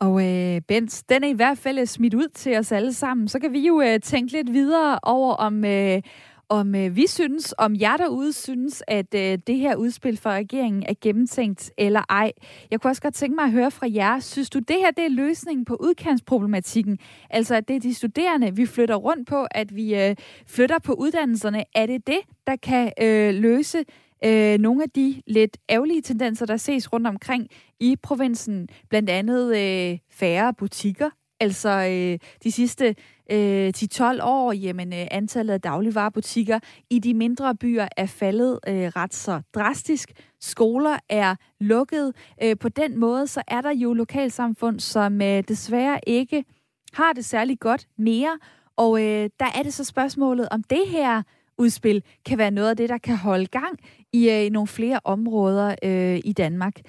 Og øh, Bent, den er i hvert fald øh, smidt ud til os alle sammen. Så kan vi jo øh, tænke lidt videre over, om, øh, om øh, vi synes, om jer derude synes, at øh, det her udspil fra regeringen er gennemtænkt eller ej. Jeg kunne også godt tænke mig at høre fra jer. Synes du, det her det er løsningen på udkantsproblematikken? Altså, at det er de studerende, vi flytter rundt på, at vi øh, flytter på uddannelserne. Er det det, der kan øh, løse øh, nogle af de lidt ærgerlige tendenser, der ses rundt omkring i provinsen. Blandt andet øh, færre butikker. Altså øh, de sidste øh, 10-12 år, jamen øh, antallet af dagligvarerbutikker i de mindre byer er faldet øh, ret så drastisk. Skoler er lukket. Øh, på den måde, så er der jo lokalsamfund, som øh, desværre ikke har det særlig godt mere. Og øh, der er det så spørgsmålet, om det her udspil kan være noget af det, der kan holde gang i øh, nogle flere områder øh, i Danmark.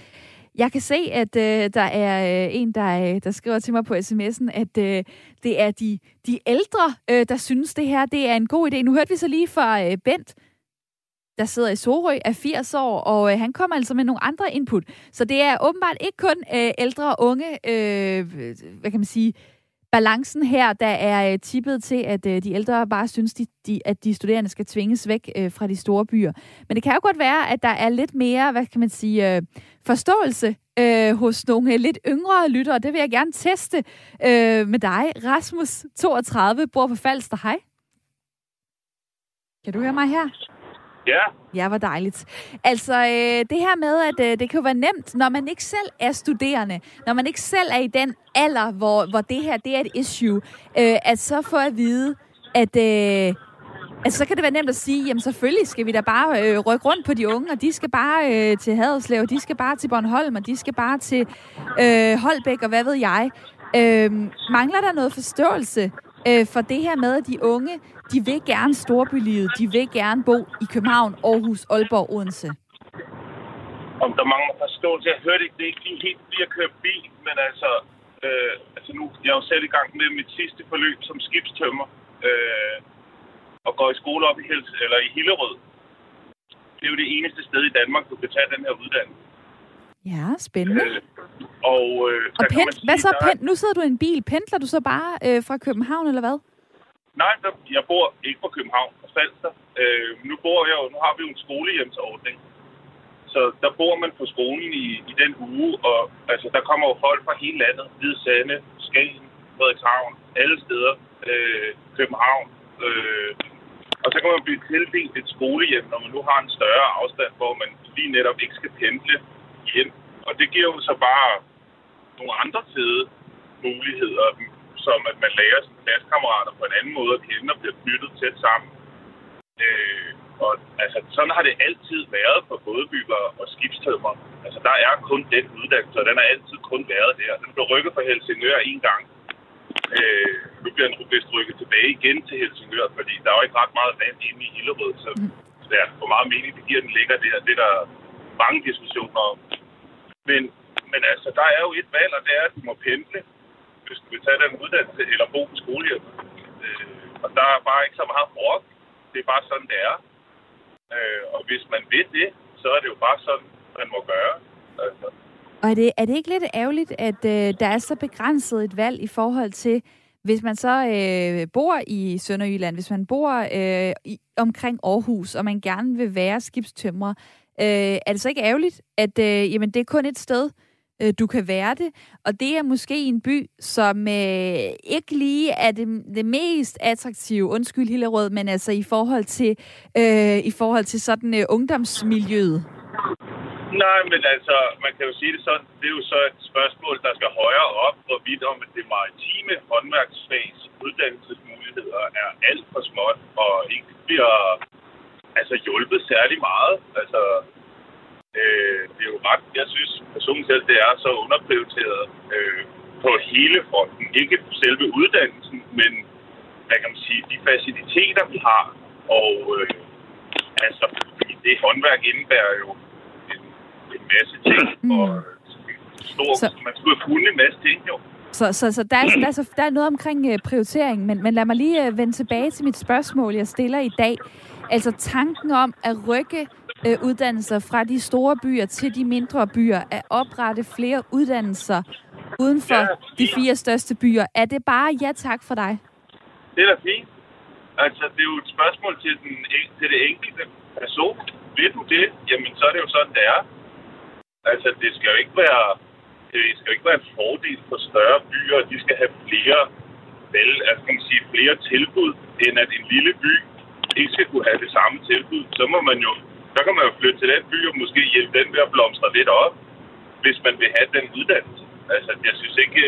Jeg kan se, at øh, der er øh, en, der, øh, der skriver til mig på sms'en, at øh, det er de, de ældre, øh, der synes, det her det er en god idé. Nu hørte vi så lige fra øh, Bent, der sidder i Sorø, er 80 år, og øh, han kommer altså med nogle andre input. Så det er åbenbart ikke kun øh, ældre og unge, øh, hvad kan man sige, balancen her, der er øh, tippet til, at øh, de ældre bare synes, de, de, at de studerende skal tvinges væk øh, fra de store byer. Men det kan jo godt være, at der er lidt mere, hvad kan man sige, øh, forståelse øh, hos nogle øh, lidt yngre lyttere. Det vil jeg gerne teste øh, med dig. Rasmus, 32, bor på Falster. Hej. Kan du høre mig her? Ja. Ja, hvor dejligt. Altså, øh, det her med, at øh, det kan jo være nemt, når man ikke selv er studerende, når man ikke selv er i den alder, hvor, hvor det her det er et issue, øh, at så få at vide, at... Øh, Altså, så kan det være nemt at sige, jamen selvfølgelig skal vi da bare øh, rykke rundt på de unge, og de skal bare øh, til Haderslev, de skal bare til Bornholm, og de skal bare til øh, Holbæk, og hvad ved jeg. Øh, mangler der noget forståelse øh, for det her med, at de unge, de vil gerne storbylivet, de vil gerne bo i København, Aarhus, Aalborg, Odense. Om der mangler forståelse. Jeg hørte ikke, det er ikke lige helt fordi jeg kører bil, men altså, øh, altså nu, jeg er jo selv i gang med mit sidste forløb som skibstømmer, øh, og går i skole op i, Hels, eller i Hillerød. Det er jo det eneste sted i Danmark, du kan tage den her uddannelse. Ja, spændende. Øh, og øh, og man sige, hvad så? der er- Pent, nu sidder du i en bil. Pendler du så bare øh, fra København, eller hvad? Nej, der, jeg bor ikke på København, på Falster. Øh, nu bor jeg jo, nu har vi jo en skolehjemsordning. Så der bor man på skolen i, i den uge, og altså, der kommer jo folk fra hele landet. Hvide Sande, Skagen, Frederikshavn, alle steder. Øh, København. Øh, og så kan man blive tildelt et skolehjem, når man nu har en større afstand, hvor man lige netop ikke skal pendle hjem. Og det giver jo så bare nogle andre fede muligheder, som at man lærer sine klassekammerater på en anden måde at kende og bliver knyttet tæt sammen. Øh, og altså, sådan har det altid været for bådebygger og skibstømmer. Altså, der er kun den uddannelse, og den har altid kun været der. Den blev rykket fra Helsingør en gang. Øh, nu bliver den vist rykket tilbage igen til Helsingør, fordi der er jo ikke ret meget vand inde i Hillerød, så ja, hvor meget mening det giver, den ligger der. Det er der mange diskussioner om. Men, men altså, der er jo et valg, og det er, at du må pendle, hvis du vil tage den uddannelse, eller bo på skolehjem. Øh, og der er bare ikke så meget brok. Det er bare sådan, det er. Øh, og hvis man vil det, så er det jo bare sådan, man må gøre. Altså, Og er det, er det ikke lidt ærgerligt, at øh, der er så begrænset et valg i forhold til, hvis man så øh, bor i Sønderjylland, hvis man bor øh, i, omkring Aarhus, og man gerne vil være skibstømrer, øh, er det så ikke ærgerligt, at øh, jamen, det er kun et sted, øh, du kan være det, og det er måske en by, som øh, ikke lige er det, det mest attraktive, undskyld Hillerød, men altså i forhold til, øh, i forhold til sådan øh, ungdomsmiljøet. Nej, men altså, man kan jo sige det sådan, det er jo så et spørgsmål, der skal højere op, hvorvidt om det maritime håndværksfags uddannelsesmuligheder er alt for småt, og ikke bliver altså, hjulpet særlig meget. Altså, ret. Jeg synes personligt selv, det er så underprioriteret øh, på hele fronten. Ikke selve uddannelsen, men hvad kan man sige, de faciliteter, vi har. Og øh, altså, det håndværk indebærer jo en, en masse ting. Mm. Og stor, så... man skulle fundet en masse ting jo. Så, så, så der, er, der, er, så der er noget omkring øh, prioritering, men, men lad mig lige øh, vende tilbage til mit spørgsmål, jeg stiller i dag. Altså tanken om at rykke øh, uddannelser fra de store byer til de mindre byer, at oprette flere uddannelser uden for ja, de fire største byer. Er det bare ja tak for dig? Det er da fint. Altså, det er jo et spørgsmål til, den, til det enkelte person. Vil du det, jamen så er det jo sådan, det er. Altså, det skal jo ikke være det skal jo ikke være en fordel for større byer, de skal have flere, vel, altså kan man sige, flere tilbud, end at en lille by ikke skal kunne have det samme tilbud. Så må man jo, så kan man jo flytte til den by og måske hjælpe den ved at blomstre lidt op, hvis man vil have den uddannelse. Altså, jeg synes ikke,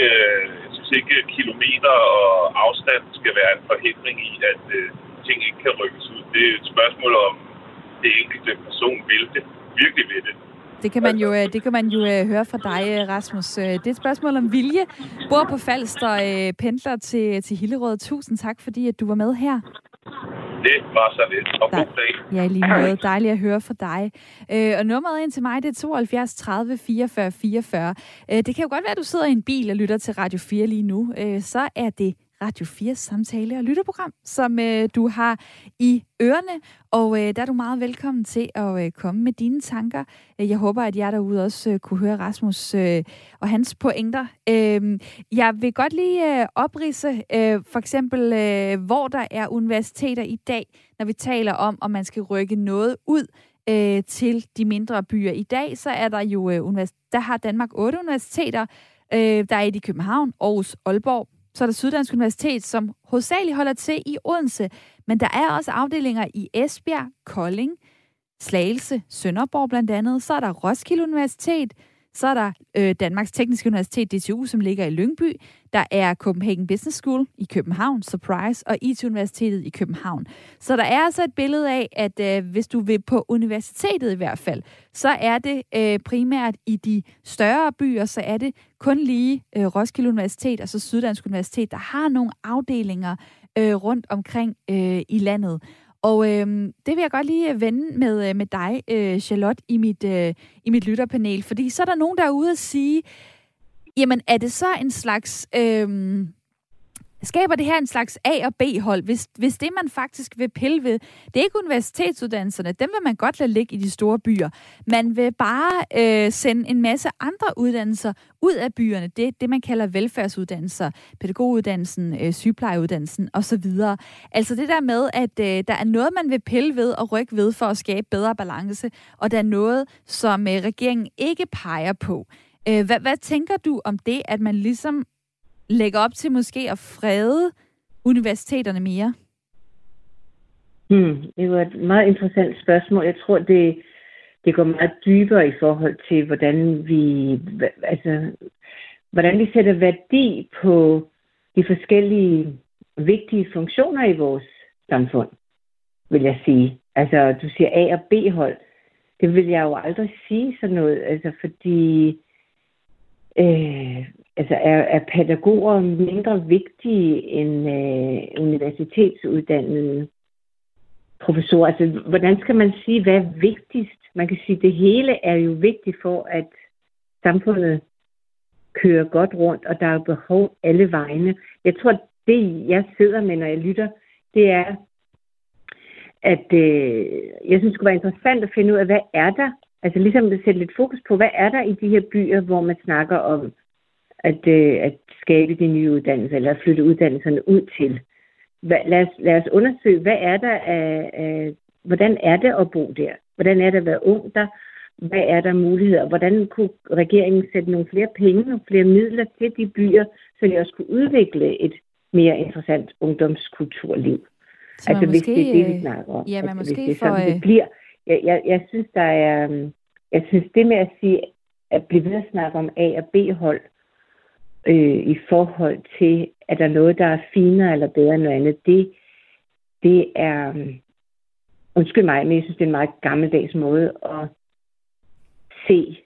jeg synes ikke kilometer og afstand skal være en forhindring i, at uh, ting ikke kan rykkes ud. Det er et spørgsmål om, det enkelte person vil det, virkelig vil det. Det kan man jo, øh, det kan man jo øh, høre fra dig, øh, Rasmus. Det er et spørgsmål om vilje. Bor på Falster, pendler til, til Hillerød. Tusind tak, fordi at du var med her. Det var så lidt. Og god dag. Ja, lige måde. [clears throat] Dejligt at høre fra dig. og nummeret ind til mig, det er 72 30 44 44. det kan jo godt være, at du sidder i en bil og lytter til Radio 4 lige nu. så er det Radio 4 samtale- og lytterprogram, som øh, du har i ørerne. Og øh, der er du meget velkommen til at øh, komme med dine tanker. Øh, jeg håber, at jer derude også øh, kunne høre Rasmus øh, og hans pointer. Øh, jeg vil godt lige øh, oprise øh, for eksempel, øh, hvor der er universiteter i dag, når vi taler om, om man skal rykke noget ud øh, til de mindre byer. I dag så er der jo øh, univers- der har Danmark otte universiteter. Øh, der er et i København, Aarhus, Aalborg, så er der Syddansk Universitet, som hovedsageligt holder til i Odense, men der er også afdelinger i Esbjerg, Kolding, Slagelse, Sønderborg blandt andet. Så er der Roskilde Universitet, så er der øh, Danmarks Tekniske Universitet, DTU, som ligger i Lyngby. Der er Copenhagen Business School i København, Surprise, og IT-universitetet i København. Så der er altså et billede af, at øh, hvis du vil på universitetet i hvert fald, så er det øh, primært i de større byer, så er det kun lige øh, Roskilde Universitet og så Syddansk Universitet, der har nogle afdelinger øh, rundt omkring øh, i landet. Og øh, det vil jeg godt lige øh, vende med, øh, med dig, øh, Charlotte, i mit, øh, i mit lytterpanel. Fordi så er der nogen, der er ude og sige, jamen er det så en slags... Øh, skaber det her en slags A- og B-hold, hvis, hvis det, man faktisk vil pille ved, det er ikke universitetsuddannelserne, dem vil man godt lade ligge i de store byer. Man vil bare øh, sende en masse andre uddannelser ud af byerne. Det det, man kalder velfærdsuddannelser, pædagoguddannelsen, øh, sygeplejeuddannelsen osv. Altså det der med, at øh, der er noget, man vil pille ved og rykke ved for at skabe bedre balance, og der er noget, som øh, regeringen ikke peger på. Øh, hvad, hvad tænker du om det, at man ligesom lægger op til måske at frede universiteterne mere? Hmm, det var et meget interessant spørgsmål. Jeg tror, det, det går meget dybere i forhold til, hvordan vi, altså, hvordan vi sætter værdi på de forskellige vigtige funktioner i vores samfund, vil jeg sige. Altså, du siger A- og B-hold. Det vil jeg jo aldrig sige sådan noget, altså, fordi øh, altså er, er pædagoger mindre vigtige end øh, universitetsuddannede professorer? Altså, hvordan skal man sige, hvad er vigtigst? Man kan sige, at det hele er jo vigtigt for, at samfundet kører godt rundt, og der er behov alle vegne. Jeg tror, det jeg sidder med, når jeg lytter, det er, at øh, jeg synes, det skulle være interessant at finde ud af, hvad er der? Altså ligesom at sætte lidt fokus på, hvad er der i de her byer, hvor man snakker om at, øh, at skabe de nye uddannelser, eller at flytte uddannelserne ud til. Hva, lad, os, lad os undersøge, hvad er der af, af, hvordan er det at bo der? Hvordan er det at være ung der? Hvad er der muligheder? Hvordan kunne regeringen sætte nogle flere penge, nogle flere midler til de byer, så de også kunne udvikle et mere interessant ungdomskulturliv? Så altså, måske, hvis det er det, vi øh, snakker om. Ja, men altså, måske hvis det for... Sådan, det bliver. Jeg, jeg, jeg synes, der er... Jeg synes, det med at sige, at blive ved at snakke om A- og B-hold, øh, i forhold til, at der er noget, der er finere eller bedre end noget andet, det, det er, øhm, undskyld mig, men jeg synes, det er en meget gammeldags måde at se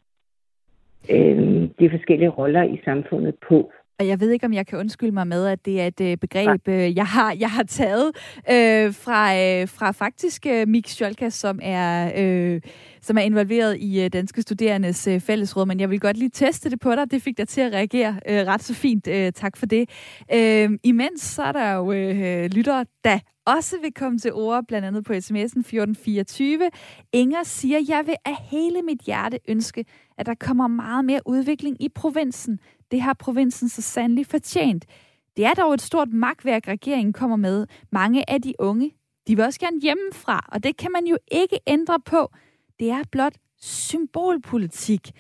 øh, de forskellige roller i samfundet på. Og jeg ved ikke, om jeg kan undskylde mig med, at det er et øh, begreb, øh, jeg, har, jeg har taget øh, fra, øh, fra faktisk øh, Mik Sjolka, som er, øh, som er involveret i øh, Danske Studerendes øh, Fællesråd. Men jeg vil godt lige teste det på dig. Det fik dig til at reagere øh, ret så fint. Øh, tak for det. Øh, imens så er der jo øh, lyttere, der også vil komme til ord, blandt andet på sms'en 1424. Inger siger, jeg vil af hele mit hjerte ønske, at der kommer meget mere udvikling i provinsen. Det har provinsen så sandelig fortjent. Det er dog et stort magtværk, regeringen kommer med. Mange af de unge, de vil også gerne hjemmefra, og det kan man jo ikke ændre på. Det er blot symbolpolitik.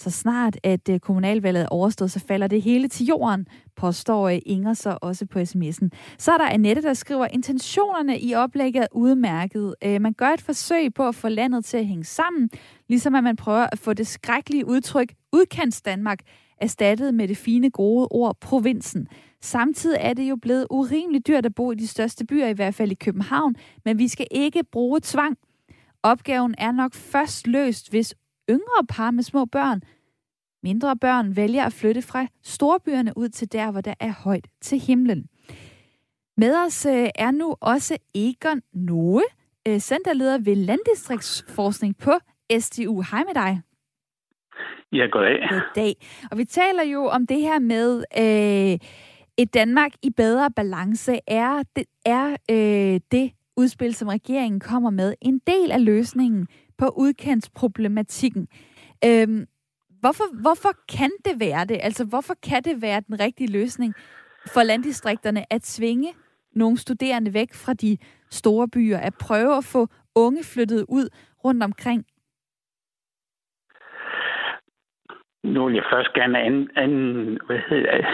Så snart at øh, kommunalvalget er overstået, så falder det hele til jorden, påstår øh, Inger så også på sms'en. Så er der Annette, der skriver, intentionerne i oplægget er udmærket. Øh, man gør et forsøg på at få landet til at hænge sammen, ligesom at man prøver at få det skrækkelige udtryk udkants Danmark erstattet med det fine gode ord provinsen. Samtidig er det jo blevet urimeligt dyrt at bo i de største byer, i hvert fald i København, men vi skal ikke bruge tvang. Opgaven er nok først løst, hvis yngre par med små børn, mindre børn, vælger at flytte fra storbyerne ud til der, hvor der er højt til himlen. Med os øh, er nu også Egon Noe, øh, centerleder ved Landdistriktsforskning på SDU. Hej med dig. Ja, goddag. Goddag. Og vi taler jo om det her med øh, et Danmark i bedre balance. Er det, er, øh, det udspil, som regeringen kommer med, en del af løsningen på udkantsproblematikken? Øh, hvorfor, hvorfor kan det være det? Altså, hvorfor kan det være den rigtige løsning for landdistrikterne at svinge nogle studerende væk fra de store byer, at prøve at få unge flyttet ud rundt omkring Nu vil jeg først gerne an, an, hvad hedder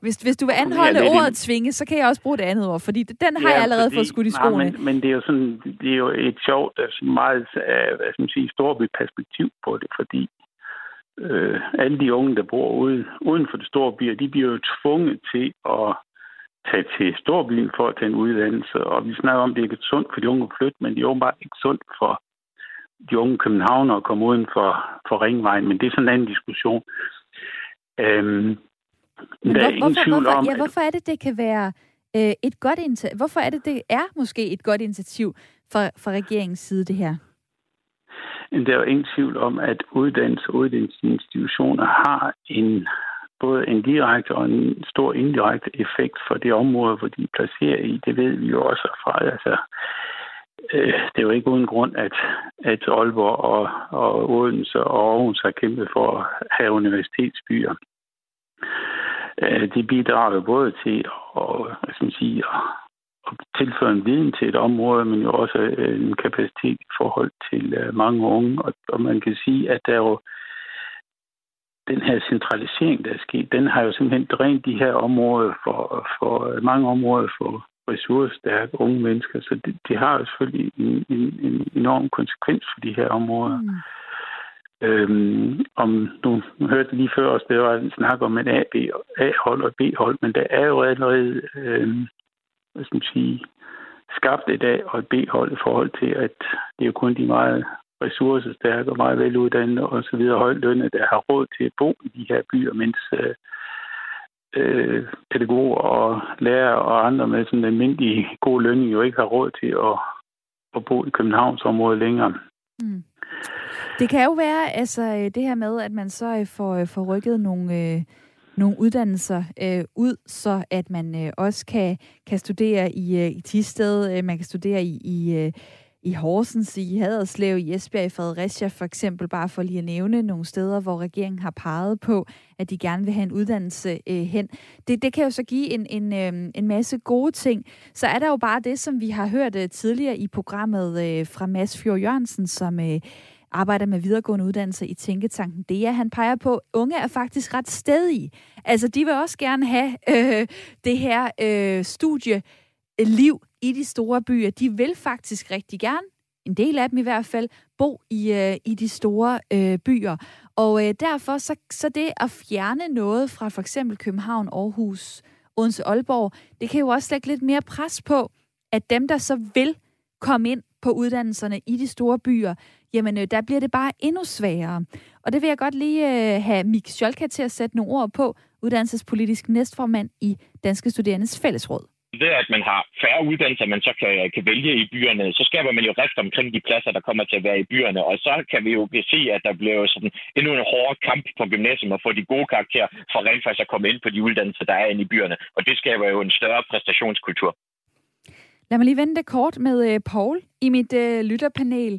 hvis, hvis du vil anholde ordet tvinge, så kan jeg også bruge det andet ord, fordi den har ja, jeg allerede fordi, fået skudt i skoene. Nej, men, men det er jo sådan, det er jo et sjovt, sådan meget, hvad skal man sige, stort perspektiv på det, fordi øh, alle de unge, der bor ude, uden for de store byer, de bliver jo tvunget til at tage til storbyen for at tage en uddannelse, og vi snakker om, det er ikke sundt for de unge at flytte, men det er åbenbart ikke sundt for de unge københavnere komme uden for, for ringvejen, men det er sådan en anden diskussion. Øhm, men der hvor, er ingen hvorfor, tvivl hvorfor, om... Ja, hvorfor er det, det kan være øh, et godt initiativ? Hvorfor er det, det er måske et godt initiativ fra, fra regeringens side, det her? Men der er jo ingen tvivl om, at uddannelse og uddannelsesinstitutioner har en både en direkte og en stor indirekte effekt for det område, hvor de er placeret i. Det ved vi jo også fra. Altså, Øh, det er jo ikke uden grund, at, at Aalborg og, og Odense og Aarhus har kæmpet for at have universitetsbyer. Øh, de bidrager både til at, hvad skal man sige, at tilføre en viden til et område, men jo også øh, en kapacitet i forhold til øh, mange unge. Og, og man kan sige, at der er jo den her centralisering, der er sket, den har jo simpelthen drænet de her områder for, for mange områder for, ressourcestærke unge mennesker. Så det, det har jo selvfølgelig en, en, en enorm konsekvens for de her områder. Mm. Øhm, om nu hørte lige før også, det var en snak om et A-hold og B-hold, men der er jo allerede, øhm, hvad skal man sige, skabt et A- og et B-hold i forhold til, at det er jo kun de meget ressourcestærke og meget veluddannede og så videre højlønne, der har råd til at bo i de her byer, mens øh, øh, pædagoger og lærere og andre med sådan en almindelig god lønning jo ikke har råd til at, at bo i Københavnsområdet længere. Mm. Det kan jo være, altså øh, det her med, at man så øh, får, øh, får rykket nogle, øh, nogle uddannelser øh, ud, så at man øh, også kan, kan studere i, øh, i Tisted, øh, man kan studere i, i øh, i Horsens, i Haderslev, i Esbjerg, i Fredericia for eksempel, bare for lige at nævne nogle steder, hvor regeringen har peget på, at de gerne vil have en uddannelse øh, hen. Det, det kan jo så give en, en, øh, en masse gode ting. Så er der jo bare det, som vi har hørt øh, tidligere i programmet øh, fra Mads Fjord Jørgensen, som øh, arbejder med videregående uddannelse i Tænketanken Det er, Han peger på, at unge er faktisk ret stedige. Altså, de vil også gerne have øh, det her øh, studie liv i de store byer. De vil faktisk rigtig gerne, en del af dem i hvert fald, bo i, øh, i de store øh, byer. Og øh, derfor så, så det at fjerne noget fra for eksempel København, Aarhus, Odense, Aalborg, det kan jo også lægge lidt mere pres på, at dem, der så vil komme ind på uddannelserne i de store byer, jamen øh, der bliver det bare endnu sværere. Og det vil jeg godt lige øh, have Mik Scholka til at sætte nogle ord på, uddannelsespolitisk næstformand i Danske Studerendes Fællesråd ved at man har færre uddannelser, man så kan, kan vælge i byerne, så skaber man jo rift omkring de pladser, der kommer til at være i byerne. Og så kan vi jo se, at der bliver sådan endnu en hård kamp på gymnasiet at få de gode karakterer for rent faktisk at komme ind på de uddannelser, der er inde i byerne. Og det skaber jo en større præstationskultur. Lad mig lige vende det kort med uh, Paul i mit uh, lytterpanel.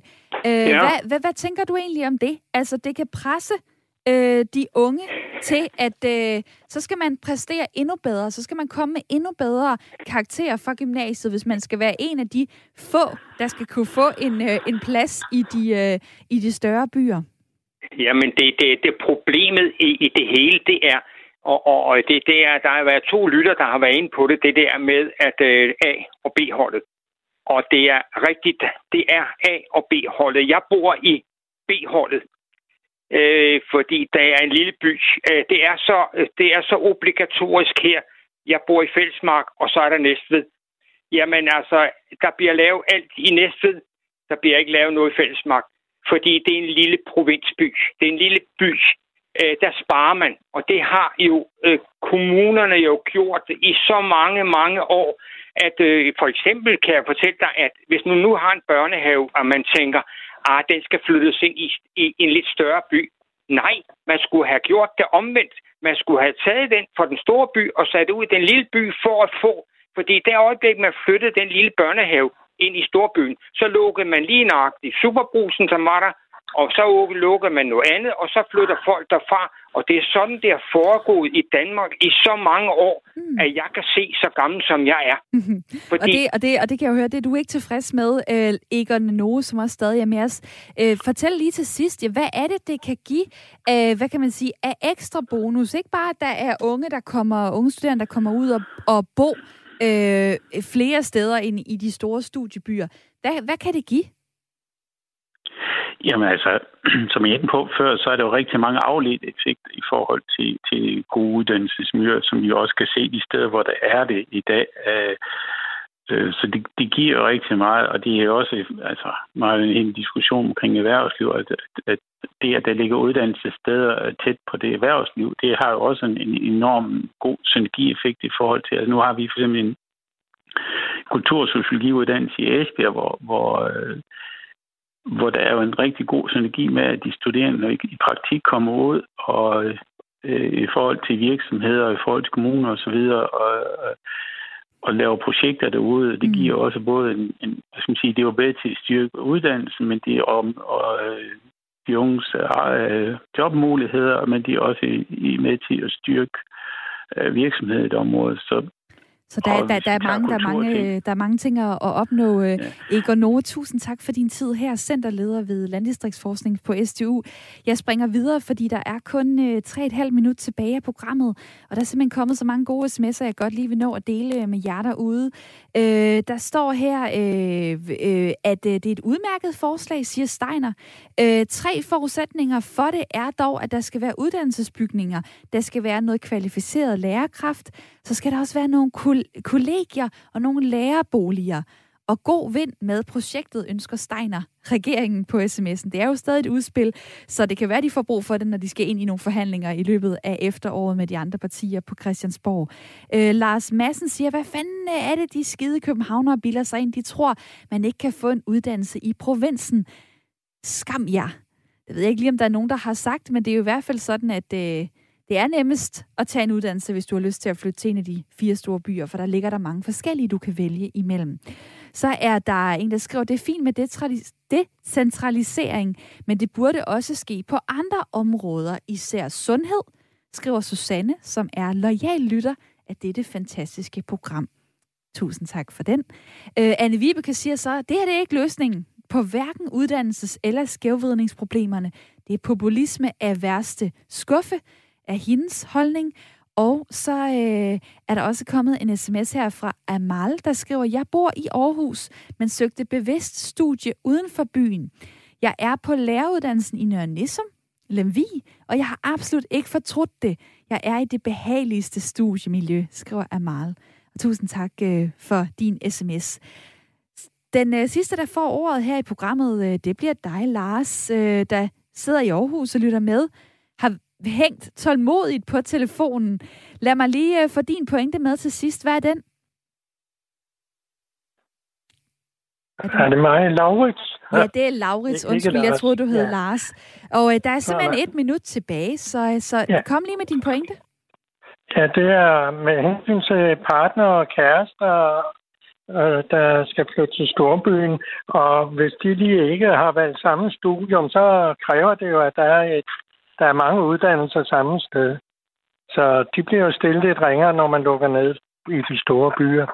Uh, ja. hvad, hvad, hvad tænker du egentlig om det? Altså, det kan presse øh, Øh, de unge til, at øh, så skal man præstere endnu bedre, så skal man komme med endnu bedre karakterer fra gymnasiet, hvis man skal være en af de få, der skal kunne få en, øh, en plads i de, øh, i de større byer. Jamen, det, det, det problemet i, i det hele, det er, og, og, og det, det er, der har været to lytter, der har været inde på det, det der med, at øh, A- og B-holdet. Og det er rigtigt, det er A- og B-holdet. Jeg bor i B-holdet, øh, fordi der er en lille by. Øh, det, er så, øh, det er så obligatorisk her. Jeg bor i Fællesmark, og så er der Næstved. Jamen altså, der bliver lavet alt i Næstved. Der bliver ikke lavet noget i Fællesmark, fordi det er en lille provinsby. Det er en lille by. Øh, der sparer man, og det har jo øh, kommunerne jo gjort i så mange, mange år, at øh, for eksempel kan jeg fortælle dig, at hvis nu nu har en børnehave, og man tænker, ah, den skal flyttes ind i, i, en lidt større by. Nej, man skulle have gjort det omvendt. Man skulle have taget den fra den store by og sat ud i den lille by for at få. Fordi det øjeblik, man flyttede den lille børnehave ind i storbyen, så lukkede man lige nøjagtigt superbrusen, som var der, og så lukker man noget andet, og så flytter folk derfra. Og det er sådan, det er foregået i Danmark i så mange år, mm. at jeg kan se så gammel, som jeg er. Mm-hmm. Fordi... Og, det, og, det, og det kan jeg jo høre, det er du ikke tilfreds med, øh, Egon Noe, som også stadig er med os. Øh, fortæl lige til sidst, ja, hvad er det, det kan give, øh, hvad kan man sige, af ekstra bonus? Ikke bare, at der er unge, der kommer, unge studerende, der kommer ud og, og bo øh, flere steder end i de store studiebyer. Hvad, hvad kan det give? Jamen altså, [clears throat] som jeg er på før, så er der jo rigtig mange afledte effekter i forhold til, til gode uddannelsesmiljøer, som vi også kan se de steder, hvor der er det i dag. Øh, øh, så det, det giver jo rigtig meget, og det er også altså, meget en diskussion omkring erhvervsliv, at, at det, at der ligger uddannelsessteder tæt på det erhvervsliv, det har jo også en, en enorm god synergieffekt i forhold til, altså nu har vi for eksempel en kultursociologiuddannelse i Esbjerg, hvor, hvor øh, hvor der er jo en rigtig god synergi med, at de studerende i praktik kommer ud og øh, i forhold til virksomheder, og i forhold til kommuner osv., og, og, og laver projekter derude. Det giver mm. også både en, en hvad skal man sige, det er jo bedre til at styrke uddannelsen, men det er om, og, øh, de unges øh, jobmuligheder, men de er også i, i med til at styrke øh, virksomheder i et område. Så så der, der, der, er mange, der, er mange, der er mange ting at, opnå. Øh, ja. Egon Noe, tusind tak for din tid her, centerleder ved Landdistriktsforskning på SDU. Jeg springer videre, fordi der er kun øh, 3,5 minut tilbage af programmet, og der er simpelthen kommet så mange gode sms'er, jeg godt lige vil nå at dele med jer derude. Øh, der står her, øh, øh, at øh, det er et udmærket forslag, siger Steiner. Øh, tre forudsætninger for det er dog, at der skal være uddannelsesbygninger, der skal være noget kvalificeret lærerkraft, så skal der også være nogle kollegier og nogle lærerboliger. Og god vind med projektet ønsker Steiner regeringen på sms'en. Det er jo stadig et udspil, så det kan være, de får brug for det, når de skal ind i nogle forhandlinger i løbet af efteråret med de andre partier på Christiansborg. Øh, Lars Madsen siger, hvad fanden er det, de skide københavnere bilder sig ind? De tror, man ikke kan få en uddannelse i provinsen. Skam jer. Ja. Jeg ved ikke lige, om der er nogen, der har sagt, men det er jo i hvert fald sådan, at øh, det er nemmest at tage en uddannelse, hvis du har lyst til at flytte til en af de fire store byer, for der ligger der mange forskellige, du kan vælge imellem. Så er der en, der skriver, det er fint med decentralisering, men det burde også ske på andre områder, især sundhed, skriver Susanne, som er lojal lytter af dette fantastiske program. Tusind tak for den. Øh, Anne Vibeke siger så, det her det er ikke løsningen på hverken uddannelses- eller skævvidningsproblemerne. Det er populisme af værste skuffe er hendes holdning. Og så øh, er der også kommet en sms her fra Amal, der skriver, jeg bor i Aarhus, men søgte bevidst studie uden for byen. Jeg er på læreruddannelsen i Nørre Nissum, Lemvi, og jeg har absolut ikke fortrudt det. Jeg er i det behageligste studiemiljø, skriver Amal. Og tusind tak øh, for din sms. Den øh, sidste, der får ordet her i programmet, øh, det bliver dig, Lars, øh, der sidder i Aarhus og lytter med, hængt tålmodigt på telefonen. Lad mig lige øh, få din pointe med til sidst. Hvad er den? Er det mig, Laurits? Ja, det er Laurits. Undskyld, jeg troede, du hed Ja. Lars. Og øh, der er simpelthen nej. et minut tilbage, så, øh, så Ja. kom lige med din pointe. Ja, det er med hensyn til partner og kærester, øh, der skal flytte til storbyen. Og hvis de lige ikke har valgt samme studium, så kræver det jo, at der er, et, der er mange uddannelser samme sted. Så de bliver jo stillet lidt ringere, når man lukker ned i de store byer.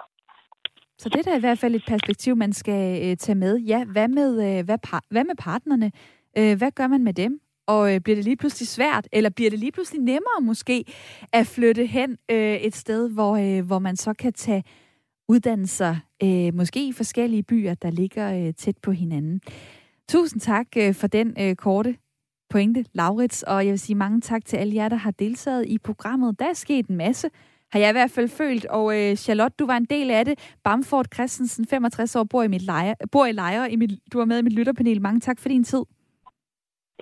Så det er da i hvert fald et perspektiv, man skal øh, tage med. Ja, hvad med, øh, hvad, par, hvad med partnerne? Øh, hvad gør man med dem? Og øh, bliver det lige pludselig svært, eller bliver det lige pludselig nemmere måske at flytte hen øh, et sted, hvor, øh, hvor man så kan tage uddannelser, øh, måske i forskellige byer, der ligger øh, tæt på hinanden. Tusind tak øh, for den øh, korte pointe, Laurits, og jeg vil sige mange tak til alle jer, der har deltaget i programmet. Der er sket en masse, har jeg i hvert fald følt, og øh, Charlotte, du var en del af det. Bamford Christensen, 65 år, bor i, mit leje, bor i Lejre. I mit, du var med i mit lytterpanel. Mange tak for din tid.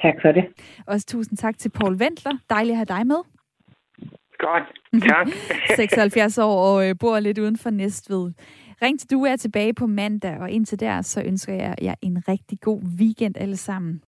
Tak for det. Også tusind tak til Paul Ventler. Dejligt at have dig med. Godt, tak. [laughs] 76 år og øh, bor lidt uden for Næstved. Ring til du er tilbage på mandag, og indtil der, så ønsker jeg jer en rigtig god weekend alle sammen.